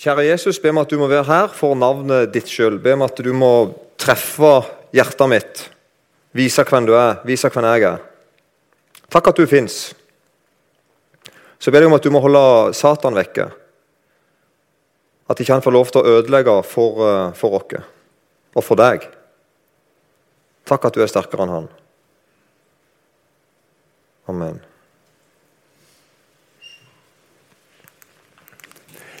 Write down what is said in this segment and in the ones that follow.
Kjære Jesus, be om at du må være her for navnet ditt sjøl. Be om at du må treffe hjertet mitt. Vise hvem du er, vise hvem jeg er. Takk at du fins. Så ber jeg om at du må holde Satan vekke. At ikke han får lov til å ødelegge for, eh, for oss og for deg. Takk at du er sterkere enn han. Amen.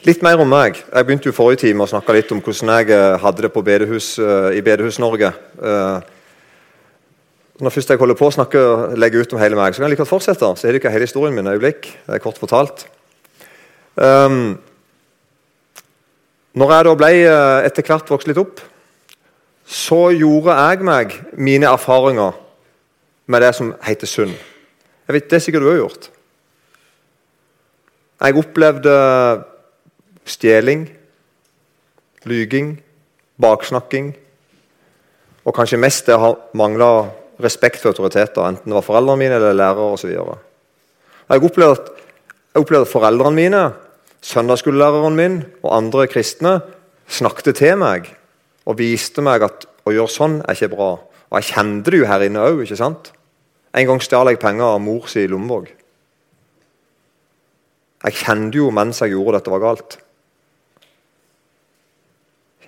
Litt mer om meg. Jeg begynte jo forrige time å snakke litt om hvordan jeg eh, hadde det bedehus, uh, i Bedehus-Norge. Uh, når først jeg holder på å snakke og legge ut om hele meg, så kan jeg like godt fortsette. Så er det ikke hele historien min. øyeblikk. Kort fortalt. Um, når jeg da ble etter hvert vokst litt opp, så gjorde jeg meg mine erfaringer med det som heter synd. Jeg vet, Det er sikkert du har gjort. Jeg opplevde Stjeling, lyging, baksnakking. Og kanskje mest det å ha mangla respekt for autoriteter, enten det var foreldrene mine eller lærere osv. Jeg opplevde at foreldrene mine, søndagsskolelæreren min og andre kristne snakket til meg og viste meg at å gjøre sånn er ikke bra. Og jeg kjente det jo her inne òg. En gang stjal jeg penger av mor si lommebok. Jeg kjente jo mens jeg gjorde dette, var galt.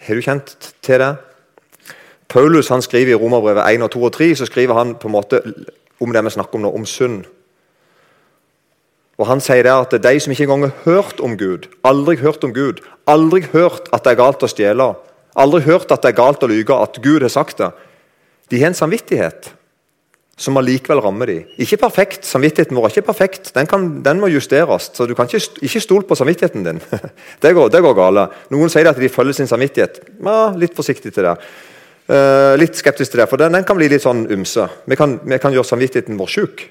Har du kjent til det? Paulus han skriver i Romerbrevet 1, og 2 og 3 så skriver han på en måte om det vi snakker om nå, om synd. Og Han sier der at de som ikke engang har hørt om Gud, aldri hørt om Gud, aldri hørt at det er galt å stjele, aldri hørt at det er galt å lyge, at Gud har sagt det, de har en samvittighet som allikevel rammer dem. Ikke perfekt, Samvittigheten vår er ikke perfekt. Den, kan, den må justeres. så Du kan ikke, ikke stole på samvittigheten din. det, går, det går gale. Noen sier at de følger sin samvittighet. Ja, litt forsiktig til det. Uh, litt skeptisk til det, for den, den, kan bli litt sånn ymse. Vi kan, vi kan gjøre samvittigheten vår sjuk.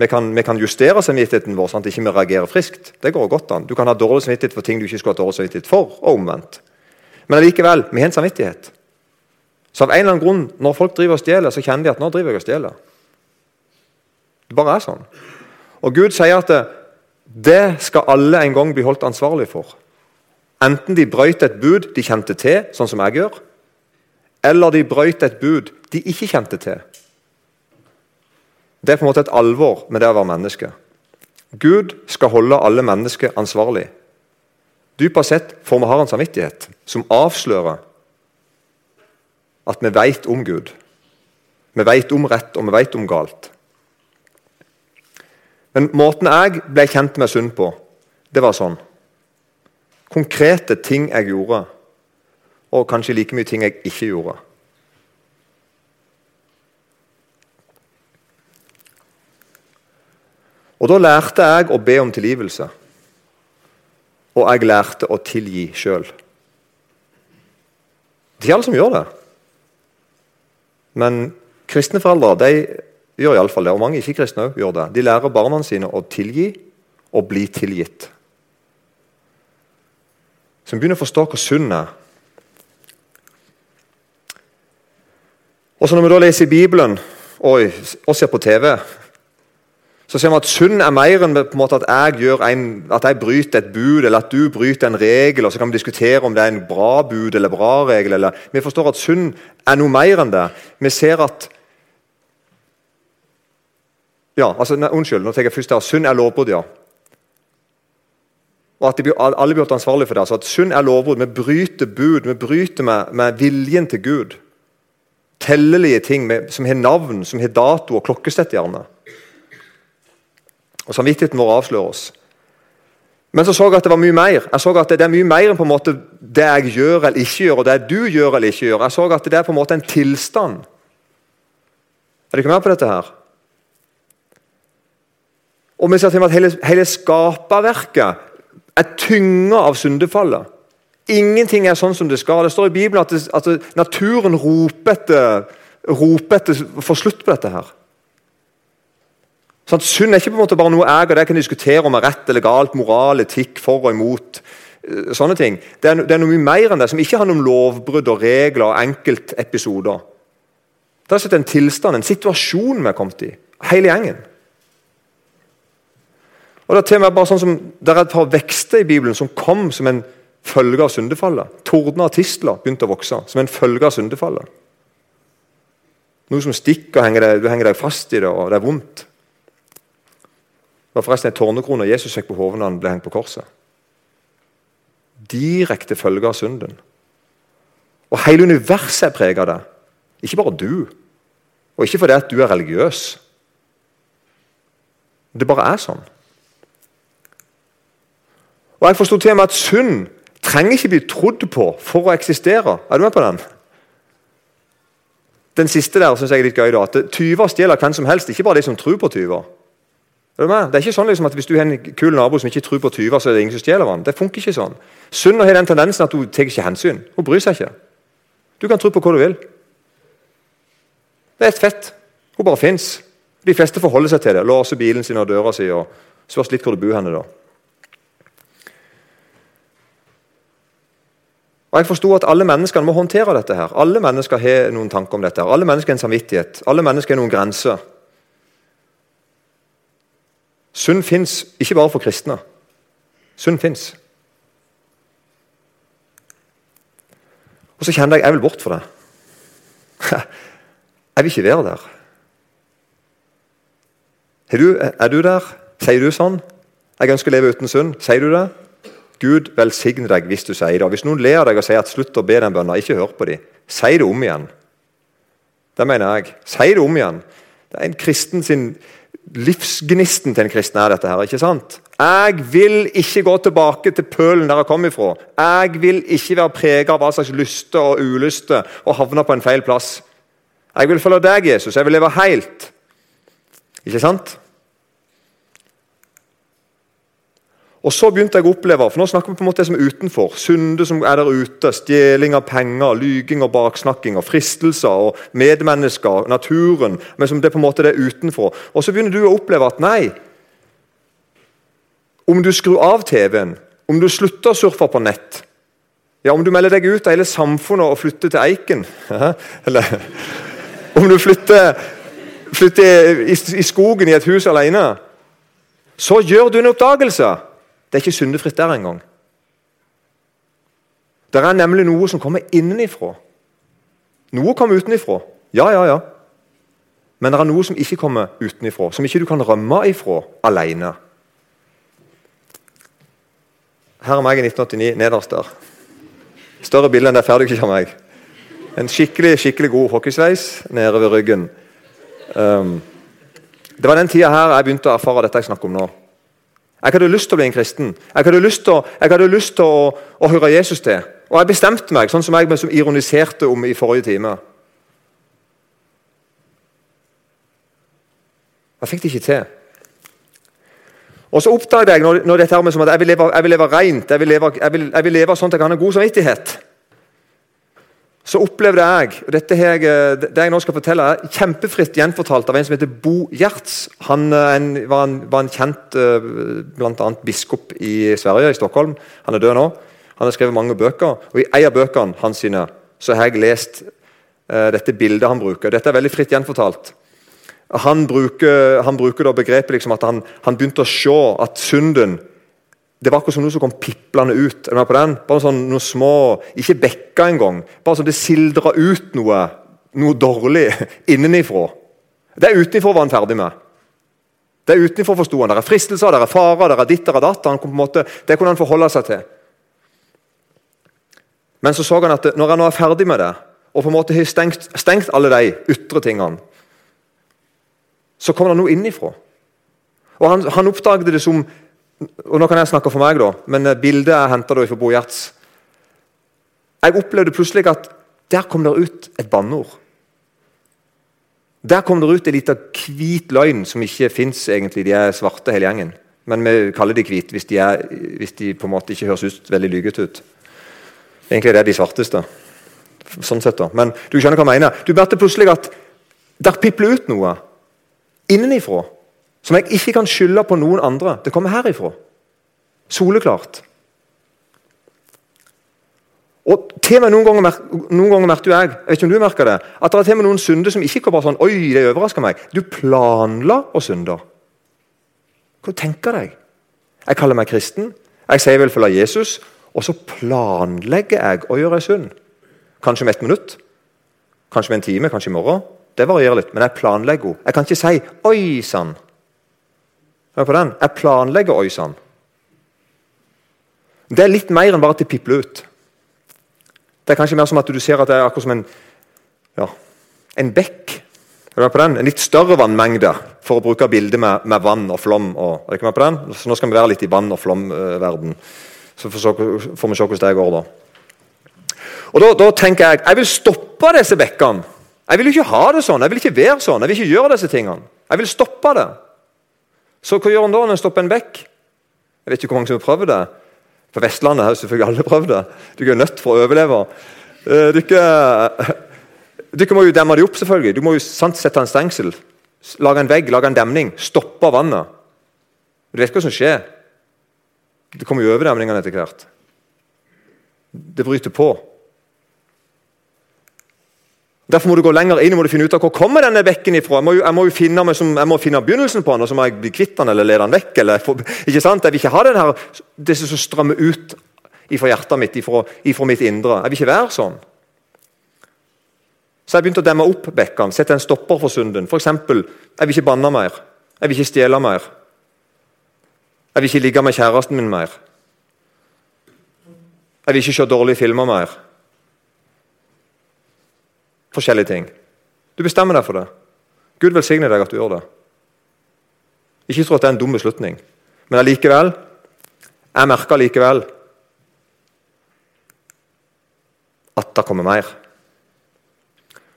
Vi kan, vi kan, justere samvittigheten vår sånn at ikke vi ikke reagerer friskt. Det går godt an. Du kan ha dårlig samvittighet for ting du ikke skulle ha dårlig samvittighet for, og omvendt. Men allikevel, vi har en samvittighet. Så av en eller annen grunn, når folk driver og stjeler, så kjenner de at nå driver jeg og stjeler. Det bare er sånn. Og Gud sier at det, det skal alle en gang bli holdt ansvarlig for. Enten de brøyt et bud de kjente til, sånn som jeg gjør, eller de brøyt et bud de ikke kjente til. Det er på en måte et alvor med det å være menneske. Gud skal holde alle mennesker ansvarlig. Dypest sett får vi ha en samvittighet som avslører at vi vet om Gud. Vi vet om rett, og vi vet om galt. Men måten jeg ble kjent med synd på, det var sånn. Konkrete ting jeg gjorde, og kanskje like mye ting jeg ikke gjorde. Og Da lærte jeg å be om tilgivelse. Og jeg lærte å tilgi sjøl. Det er ikke alle som gjør det. Men kristne foreldre de gjør iallfall det, og mange ikke-kristne gjør det. De lærer barna sine å tilgi og bli tilgitt. Så vi begynner å forstå hva synd er. Og så Når vi da leser i Bibelen og, og ser på TV, så ser vi at synd er mer enn på en måte at jeg, en, at jeg bryter et bud eller at du bryter en regel. og Så kan vi diskutere om det er en bra bud eller bra regel. Eller, vi forstår at synd er noe mer enn det. Vi ser at ja, altså, nei, Unnskyld, nå tenker jeg først her. Synd er lovbrudd, ja. Og at blir, Alle blir ansvarlige for det. altså at Synd er lovbrudd. Vi bryter bud. Vi bryter med, med viljen til Gud. Tellelige ting med, som har navn, som har dato og klokkeslett. gjerne. Og Samvittigheten vår avslører oss. Men så så jeg at det var mye mer. Jeg så at Det er mye mer enn på en måte det jeg gjør eller ikke gjør, og det du gjør eller ikke gjør. Jeg så at det er på en måte en tilstand. Er du ikke med på dette her? Og vi ser til at hele, hele skaperverket er tynga av syndefallet. Ingenting er sånn som det skal. Det står i Bibelen at, det, at naturen roper etter, roper etter å slutt på dette. her. Sånn, synd er ikke på en måte bare noe jeg og deg kan diskutere om er rett eller galt, moral, etikk, for og imot. Eh, sånne ting. Det er, det er noe mye mer enn det, som ikke handler om lovbrudd og regler og enkeltepisoder. Det er en tilstand, en situasjon vi er kommet i, hele gjengen. Og Det er til og med bare sånn som, det er et par vekster i Bibelen som kom som en følge av syndefallet. Tordner og tistler begynte å vokse som en følge av syndefallet. Noe som stikker, henger deg, du henger deg fast i det, og det er vondt. Det var forresten en tårnekrone Jesus fikk på hodet når han ble hengt på korset. Direkte følge av synden. Og Hele universet er preget av det. Ikke bare du. Og ikke fordi at du er religiøs. Det bare er sånn. Og Jeg forsto til og med at synd trenger ikke bli trodd på for å eksistere. Er du med på den? Den siste der synes jeg er litt gøy. da, at Tyver stjeler hvem som helst, ikke bare de som tror på tyver. Det er ikke sånn liksom at Hvis du har en kul nabo som ikke tror på tyver, så er det ingen som stjeler vann. Det funker ikke sånn. Synd har den tendensen at hun tar ikke hensyn. Hun bryr seg ikke. Du kan tro på hva du vil. Det er et fett. Hun bare fins. De fleste forholder seg til det. Låser bilen sin og døra si. og Spørs litt hvor du bor henne da. Og Jeg forsto at alle menneskene må håndtere dette. her. Alle mennesker har noen tanker om dette. her. Alle mennesker har en samvittighet. Alle mennesker har noen grenser. Synd fins ikke bare for kristne. Synd fins. Og så kjenner jeg jeg vil bort fra det. Jeg vil ikke være der. Er du, er du der? Sier du sånn? Jeg ønsker å leve uten synd. Sier du det? Gud velsigne deg hvis du sier det. Og Hvis noen ler deg og sier at 'slutt å be den bønna', ikke hør på dem. Si det om igjen. Det mener jeg. Si det om igjen. Det er en kristen sin Livsgnisten til en kristen er dette. her, ikke sant? Jeg vil ikke gå tilbake til pølen der jeg kom ifra. Jeg vil ikke være preget av hva slags lyster og ulyster og havne på en feil plass. Jeg vil følge deg, Jesus. Jeg vil leve helt. Ikke sant? Og så begynte jeg å oppleve, for Nå snakker vi på en måte det som er utenfor. Synde som er der ute. Stjeling av penger, lyging og baksnakking. og Fristelser og medmennesker, naturen. Men som det på en måte det er utenfor. Og så begynner du å oppleve at nei Om du skrur av TV-en, om du slutter å surfe på nett, ja, om du melder deg ut av hele samfunnet og flytter til Eiken Eller om du flytter, flytter i, i skogen i et hus alene, så gjør du en oppdagelse. Det er ikke syndefritt der engang. Det er nemlig noe som kommer innenifra. Noe kommer utenifra. Ja, ja, ja. Men det er noe som ikke kommer utenifra, som ikke du kan rømme ifra alene. Her er meg i 1989, nederst der. Større bilde enn det får du ikke meg. En skikkelig skikkelig god hockeysveis nede ved ryggen. Um, det var den tida her jeg begynte å erfare dette jeg snakker om nå. Jeg hadde lyst til å bli en kristen. Jeg hadde lyst til, hadde lyst til å, å, høre Jesus til. Og jeg bestemte meg, sånn som jeg som ironiserte om i forrige time. Jeg fikk det ikke til. Og så oppdaget jeg når, når dette her med som at jeg vil leve, jeg vil leve rent, jeg vil leve, jeg vil, jeg vil leve sånn at jeg kan ha god samvittighet så opplevde jeg og dette jeg, eh, det jeg nå skal fortelle er kjempefritt gjenfortalt av en som heter Bo Gjerts. Han eh, en, var, en, var, en, kjent bl.a. blant annet biskop i Sverige, i Stockholm. Han er død nå. Han har skrevet mange bøker. og I en av bøkene hans sine, så har jeg lest uh, dette bildet han bruker. Dette er veldig fritt gjenfortalt. Han bruker, han bruker begrepet liksom at han, han begynte å se at synden det var akkurat som noe som kom piplende ut. Er du med på den? Bare sånn noen små, Ikke bekker engang. Bare sånn det sildra ut noe, noe dårlig innenifra. Det er utenfra var han ferdig med. Det er utenfra forsto han. Det er fristelser, det er farer, det er ditt datt. Han på en måte, det kunne han forholde seg til. Men så så han at når han nå er ferdig med det, og på en måte har stengt, stengt alle de ytre tingene, så kommer det noe innifra. Og han, han oppdaget det som og Nå kan jeg snakke for meg, da, men eh, bildet jeg henta fra Bo Gjerts. Jeg opplevde plutselig at der kom det ut et banneord. Der kom det ut en liten hvit løgn som ikke fins egentlig. De er svarte hele gjengen. Men vi kaller de hvite hvis, hvis, de på en måte ikke høres ut veldig lygete ut. Egentlig er det de svarteste. Sånn sett da. Men du skjønner hva jeg mener. Du merket plutselig at der pipler ut noe innenifra. Som jeg ikke kan skylde på noen andre. Det kommer herifra. Soleklart. Og til med Noen ganger, noen ganger merker jeg jeg vet ikke om du merker det, at det er til med noen synder som ikke bare sånn Oi, det overrasker meg. Du planla å synde. Hva tenker deg? Jeg kaller meg kristen. Jeg sier jeg vil følge Jesus. Og så planlegger jeg å gjøre ei synd. Kanskje med ett minutt, kanskje med en time, kanskje i morgen. Det varierer litt, men jeg planlegger henne. Jeg kan ikke si 'oi sann'. Hør på den. Jeg planlegger 'oi. Det er litt mer enn bare at det pipler ut. Det er kanskje mer som at du ser at det er akkurat som en, ja, en bekk. Er på den? En litt større vannmengde, for å bruke bildet med, med, vann og flom. Og, er du med på den? Så Nå skal vi være litt i vann- og flomverden. Så får, får vi se hvordan det går. da. Og da, da, tenker jeg jeg vil stoppe disse bekkene. Jeg vil ikke ha det sånn, jeg vil ikke være sånn, jeg vil ikke gjøre disse tingene. Jeg vil stoppe det. Så hva gjør en da når en stopper en bekk? Jeg vet ikke hvor mange som har prøvd det. På Vestlandet har selvfølgelig alle prøvd det. Du er nødt for å overleve. Du Dere må jo demme det opp, selvfølgelig. Du må jo sant, sette en stengsel. Lage en vegg, lage en demning. Stoppe vannet. Du vet hva som skjer. Det kommer jo overdemningene etter hvert. Det bryter på. Derfor må du gå lenger inn og finne ut av hvor kommer denne bekken ifra. Jeg må, jeg må jo finne, som, jeg må finne begynnelsen på den, og så må jeg bli kvitt den eller lede den vekk. Eller, for, ikke sant? Jeg vil ikke ha den her, det som strømmer ut ifra hjertet mitt, ifra, ifra mitt indre. Jeg vil ikke være sånn. Så jeg begynte å demme opp bekkene, sette en stopper for synden. F.eks.: Jeg vil ikke banne mer. Jeg vil ikke stjele mer. Jeg vil ikke ligge med kjæresten min mer. Jeg vil ikke se dårlige filmer mer forskjellige ting. Du bestemmer deg for det. Gud velsigne deg at du gjør det. Ikke tro at det er en dum beslutning, men allikevel Jeg merker allikevel at det kommer mer.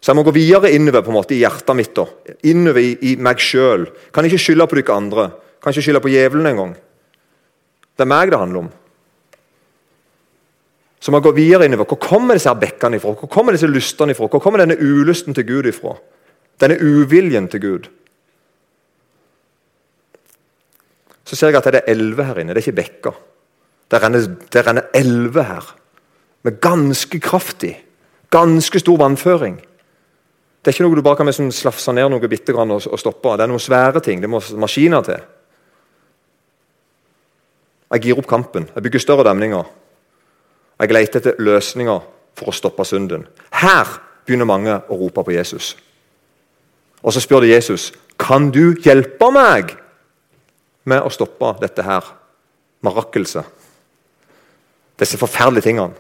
Så jeg må gå videre innover på en måte i hjertet mitt. da. Innover i, i meg sjøl. Kan ikke skylde på dere andre. Kan ikke skylde på djevelen engang. Det er meg det handler om. Så må går gå videre innover. Hvor kommer disse her bekkene ifra? Hvor kommer disse lystene ifra? Hvor kommer denne ulysten til Gud ifra? Denne uviljen til Gud? Så ser jeg at det er elver her inne. Det er ikke bekker. Det renner, elver her. Med ganske kraftig, ganske stor vannføring. Det er ikke noe du bare kan liksom slafse ned noe bitte grann og, og stoppe. Det er noen svære ting. Det må maskiner til. Jeg gir opp kampen. Jeg bygger større demninger. Jeg leter etter løsninger for å stoppe synden. Her begynner mange å rope på Jesus. Og Så spør de Jesus kan du hjelpe meg med å stoppe dette her mirakelset. Disse forferdelige tingene.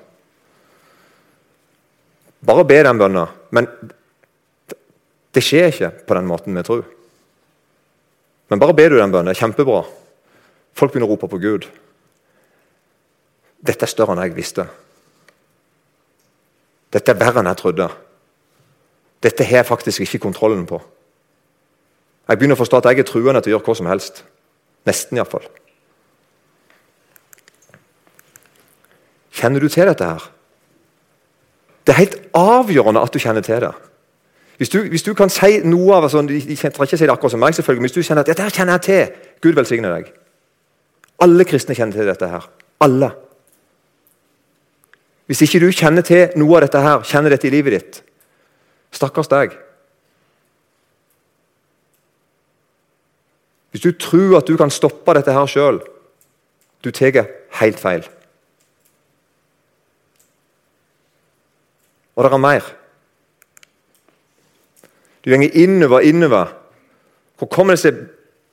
Bare be den bønnen. Men det skjer ikke på den måten vi tror. Men bare be du den bønnen. Kjempebra. Folk begynner å rope på Gud. Dette er større enn jeg visste. Dette er verre enn jeg trodde. Dette har jeg faktisk ikke kontrollen på. Jeg begynner å forstå at jeg er truende til å gjøre hva som helst. Nesten, iallfall. Kjenner du til dette her? Det er helt avgjørende at du kjenner til det. Hvis du, hvis du kan si noe av sånn, Jeg trenger ikke si det akkurat som meg, selvfølgelig, men hvis du kjenner at dette her kjenner jeg til Gud velsigne deg. Alle kristne kjenner til dette her. Alle. Hvis ikke du kjenner til noe av dette her, kjenner dette i livet ditt, stakkars deg. Hvis du tror at du kan stoppe dette her sjøl, du tar helt feil. Og det er mer. Du går innover, innover. Hvor kommer disse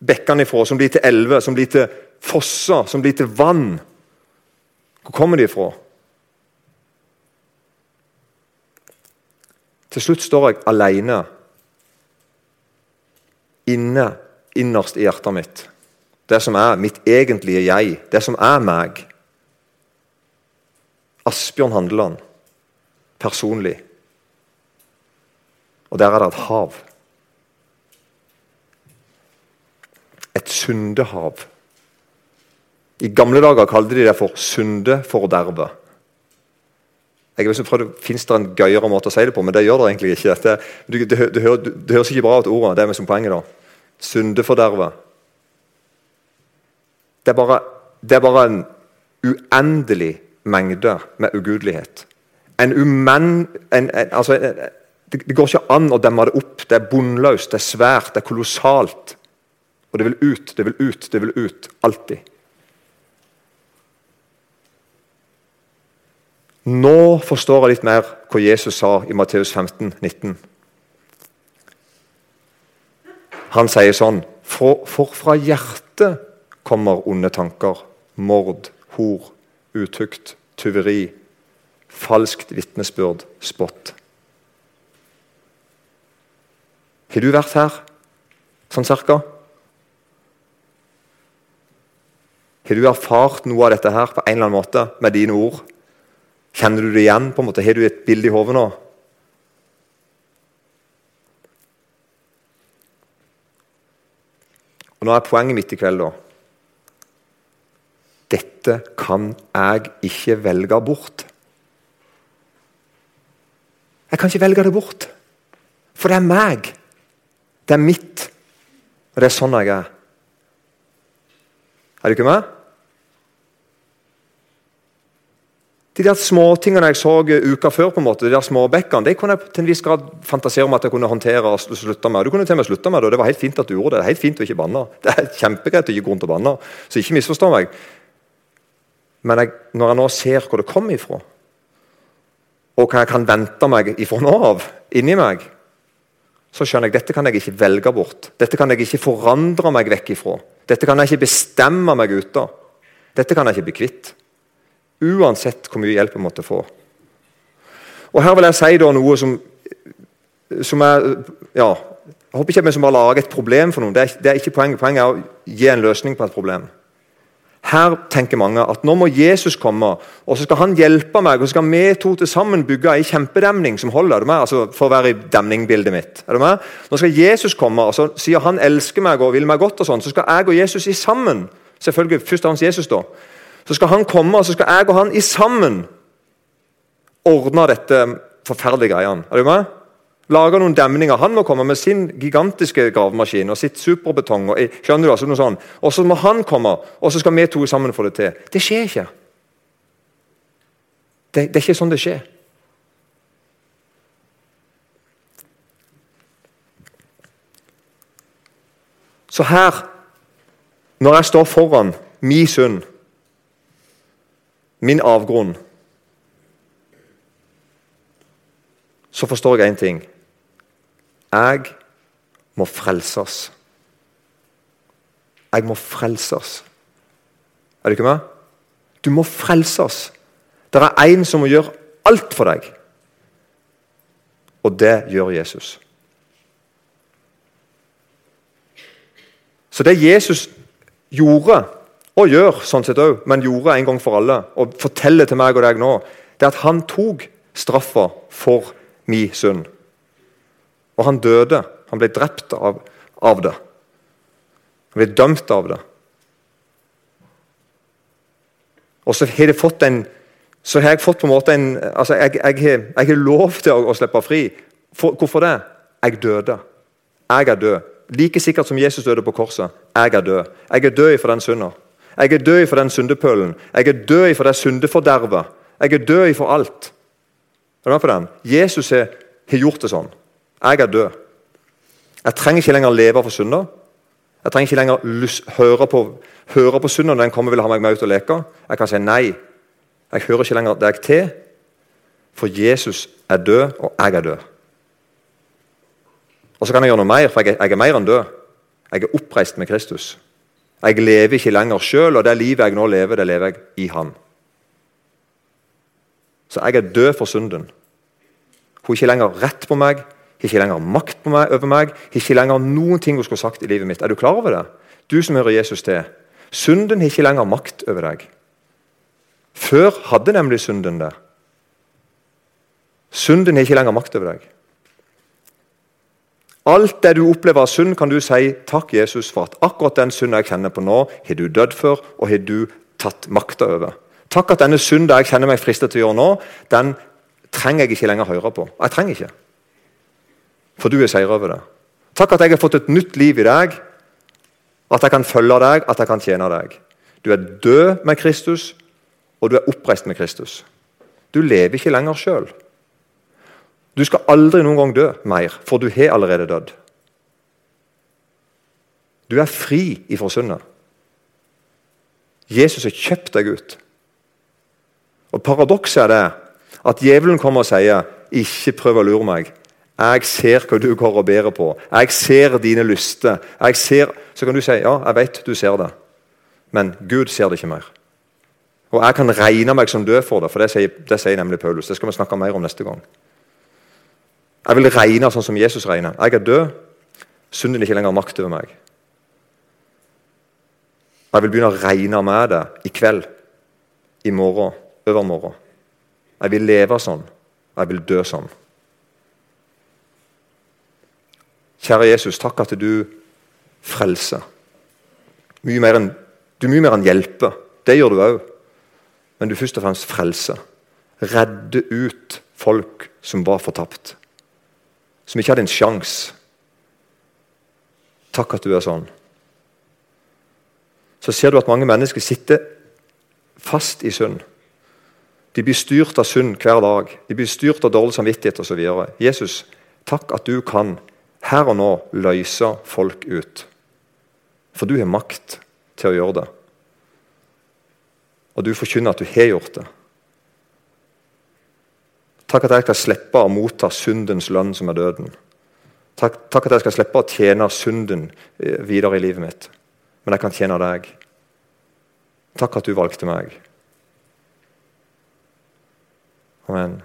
bekkene ifra, som blir til elver, som blir til fosser, som blir til vann? Hvor kommer de ifra? Til slutt står jeg alene inne innerst i hjertet mitt. Det som er mitt egentlige jeg, det som er meg. Asbjørn Handeland, personlig. Og der er det et hav. Et syndehav. I gamle dager kalte de det for syndeforderve. Jeg har prøvd, Fins det en gøyere måte å si det på, men det gjør det egentlig ikke. Det, det, det, det, det høres ikke bra ut, ordet. Det er som poenget. da. Syndeforderve. Det er, bare, det er bare en uendelig mengde med ugudelighet. En umenn... En, en, altså, det, det går ikke an å demme det opp. Det er bunnløst, det er svært, det er kolossalt. Og det vil ut, det vil ut, det vil ut. Alltid. Nå forstår jeg litt mer hva Jesus sa i Matteus 15, 19. Han sier sånn For, for fra hjertet kommer onde tanker, mord, hor, utukt, tyveri, falskt vitnesbyrd, spott. Har du vært her, sånn cirka? Har du erfart noe av dette her på en eller annen måte med dine ord? Kjenner du det igjen? på en måte? Har du et bilde i hodet nå? Og Nå er poenget mitt i kveld, da. Dette kan jeg ikke velge bort. Jeg kan ikke velge det bort. For det er meg. Det er mitt. Og det er sånn jeg er. Er du ikke med? De der småtingene jeg så uka før, på en måte, de der småbekkene, de kunne jeg til en viss grad fantasere om at jeg kunne håndtere og slutte med. Du kunne til og med slutte med det, og det var helt fint at du gjorde det. Det er helt fint å ikke banne. Det er kjempegreit å ikke gå rundt og banne. Så ikke misforstå meg. Men jeg, når jeg nå ser hvor det kommer ifra, og hva jeg kan vente meg ifra nå av, inni meg, så skjønner jeg dette kan jeg ikke velge bort. Dette kan jeg ikke forandre meg vekk ifra. Dette kan jeg ikke bestemme meg ut av. Dette kan jeg ikke bli kvitt. Uansett hvor mye hjelp jeg måtte få. Og Her vil jeg si noe som, som er ja, Jeg håper ikke vi bare lager et problem for noen. Det er, det er ikke poenget. Poenget er å gi en løsning på et problem. Her tenker mange at nå må Jesus komme, og så skal han hjelpe meg. og Så skal vi to til sammen bygge ei kjempedemning som holder. Er altså, for å være i demningbildet mitt. Er du med? Nå skal Jesus komme, og så sier han elsker meg og vil meg godt. og sånn, Så skal jeg og Jesus i sammen selvfølgelig først fremst Jesus da, så skal han komme, og så skal jeg og han i sammen ordne dette forferdelige greiene. Er du med? Lage noen demninger. Han må komme med sin gigantiske gravemaskin og sitt superbetong. Og, skjønner du altså noe sånt. Og så må han komme, og så skal vi to sammen få det til. Det skjer ikke. Det, det er ikke sånn det skjer. Så her, når jeg står foran min synd min avgrunn, så forstår jeg én ting. Jeg må frelses. Jeg må frelses. Er du ikke med? Du må frelses. Det er én som må gjøre alt for deg. Og det gjør Jesus. Så det Jesus gjorde og gjør sånn sett også, men gjorde en gang for alle, og forteller til meg og deg nå, det er at han tok straffa for min synd. Og han døde. Han ble drept av, av det. Han ble dømt av det. Og så har, en, så har jeg fått på en måte en altså Jeg, jeg, jeg, jeg har lov til å, å slippe fri. For, hvorfor det? Jeg døde. Jeg er død. Like sikkert som Jesus døde på korset. Jeg er død. Jeg er død for den synda. Jeg er død for den syndepølen. Jeg er død for det syndefordervet. Jeg er død for alt. Er du med på den? Jesus har gjort det sånn. Jeg er død. Jeg trenger ikke lenger leve for synder. Jeg trenger ikke lenger høre på, høre på synden når den kommer og vil ha meg med ut og leke. Jeg kan si nei. Jeg hører ikke lenger deg til, for Jesus er død, og jeg er død. Og så kan jeg gjøre noe mer, for jeg er, jeg er mer enn død. Jeg er oppreist med Kristus. Jeg lever ikke lenger sjøl, og det livet jeg nå lever, det lever jeg i Han. Så jeg er død for synden. Hun har ikke lenger rett på meg, har ikke lenger makt meg, over meg, har ikke lenger noen ting hun skulle sagt i livet mitt. Er du klar over det? Du som hører Jesus til. Synden har ikke lenger makt over deg. Før hadde nemlig synden det. Synden har ikke lenger makt over deg. Alt det du opplever av synd, kan du si takk, Jesus, for at akkurat den synd jeg kjenner på nå, har du dødd for, og har du tatt makta over. Takk at denne synden jeg kjenner meg fristet til å gjøre nå, den trenger jeg ikke lenger høre på. Jeg trenger ikke. For du er seier over det. Takk at jeg har fått et nytt liv i deg, at jeg kan følge deg, at jeg kan tjene deg. Du er død med Kristus, og du er oppreist med Kristus. Du lever ikke lenger sjøl. Du skal aldri noen gang dø mer, for du har allerede dødd. Du er fri ifra syndet. Jesus har kjøpt deg ut. Og Paradokset er det At djevelen kommer og sier 'ikke prøv å lure meg'. Jeg ser hva du går og bærer på. Jeg ser dine lyster. Jeg ser, så kan du si 'ja, jeg vet du ser det', men Gud ser det ikke mer. Og jeg kan regne meg som død for det, for det sier, det sier nemlig Paulus. Det skal vi snakke mer om neste gang. Jeg vil regne sånn som Jesus regner. Jeg er død. Synden ikke lenger makt over meg. Jeg vil begynne å regne med det i kveld, i morgen, overmorgen. Jeg vil leve sånn. Jeg vil dø sånn. Kjære Jesus, takk at du frelser. Mye mer enn, du er mye mer enn hjelper. Det gjør du òg. Men du først og fremst frelser. Redde ut folk som var fortapt. Som ikke hadde en sjanse. Takk at du er sånn. Så ser du at mange mennesker sitter fast i synd. De blir styrt av synd hver dag. De blir styrt av dårlig samvittighet osv. Jesus, takk at du kan her og nå løse folk ut. For du har makt til å gjøre det. Og du forkynner at du har gjort det. Takk at jeg skal slippe å motta syndens lønn, som er døden. Takk, takk at jeg skal slippe å tjene synden eh, videre i livet mitt, men jeg kan tjene deg. Takk at du valgte meg. Amen.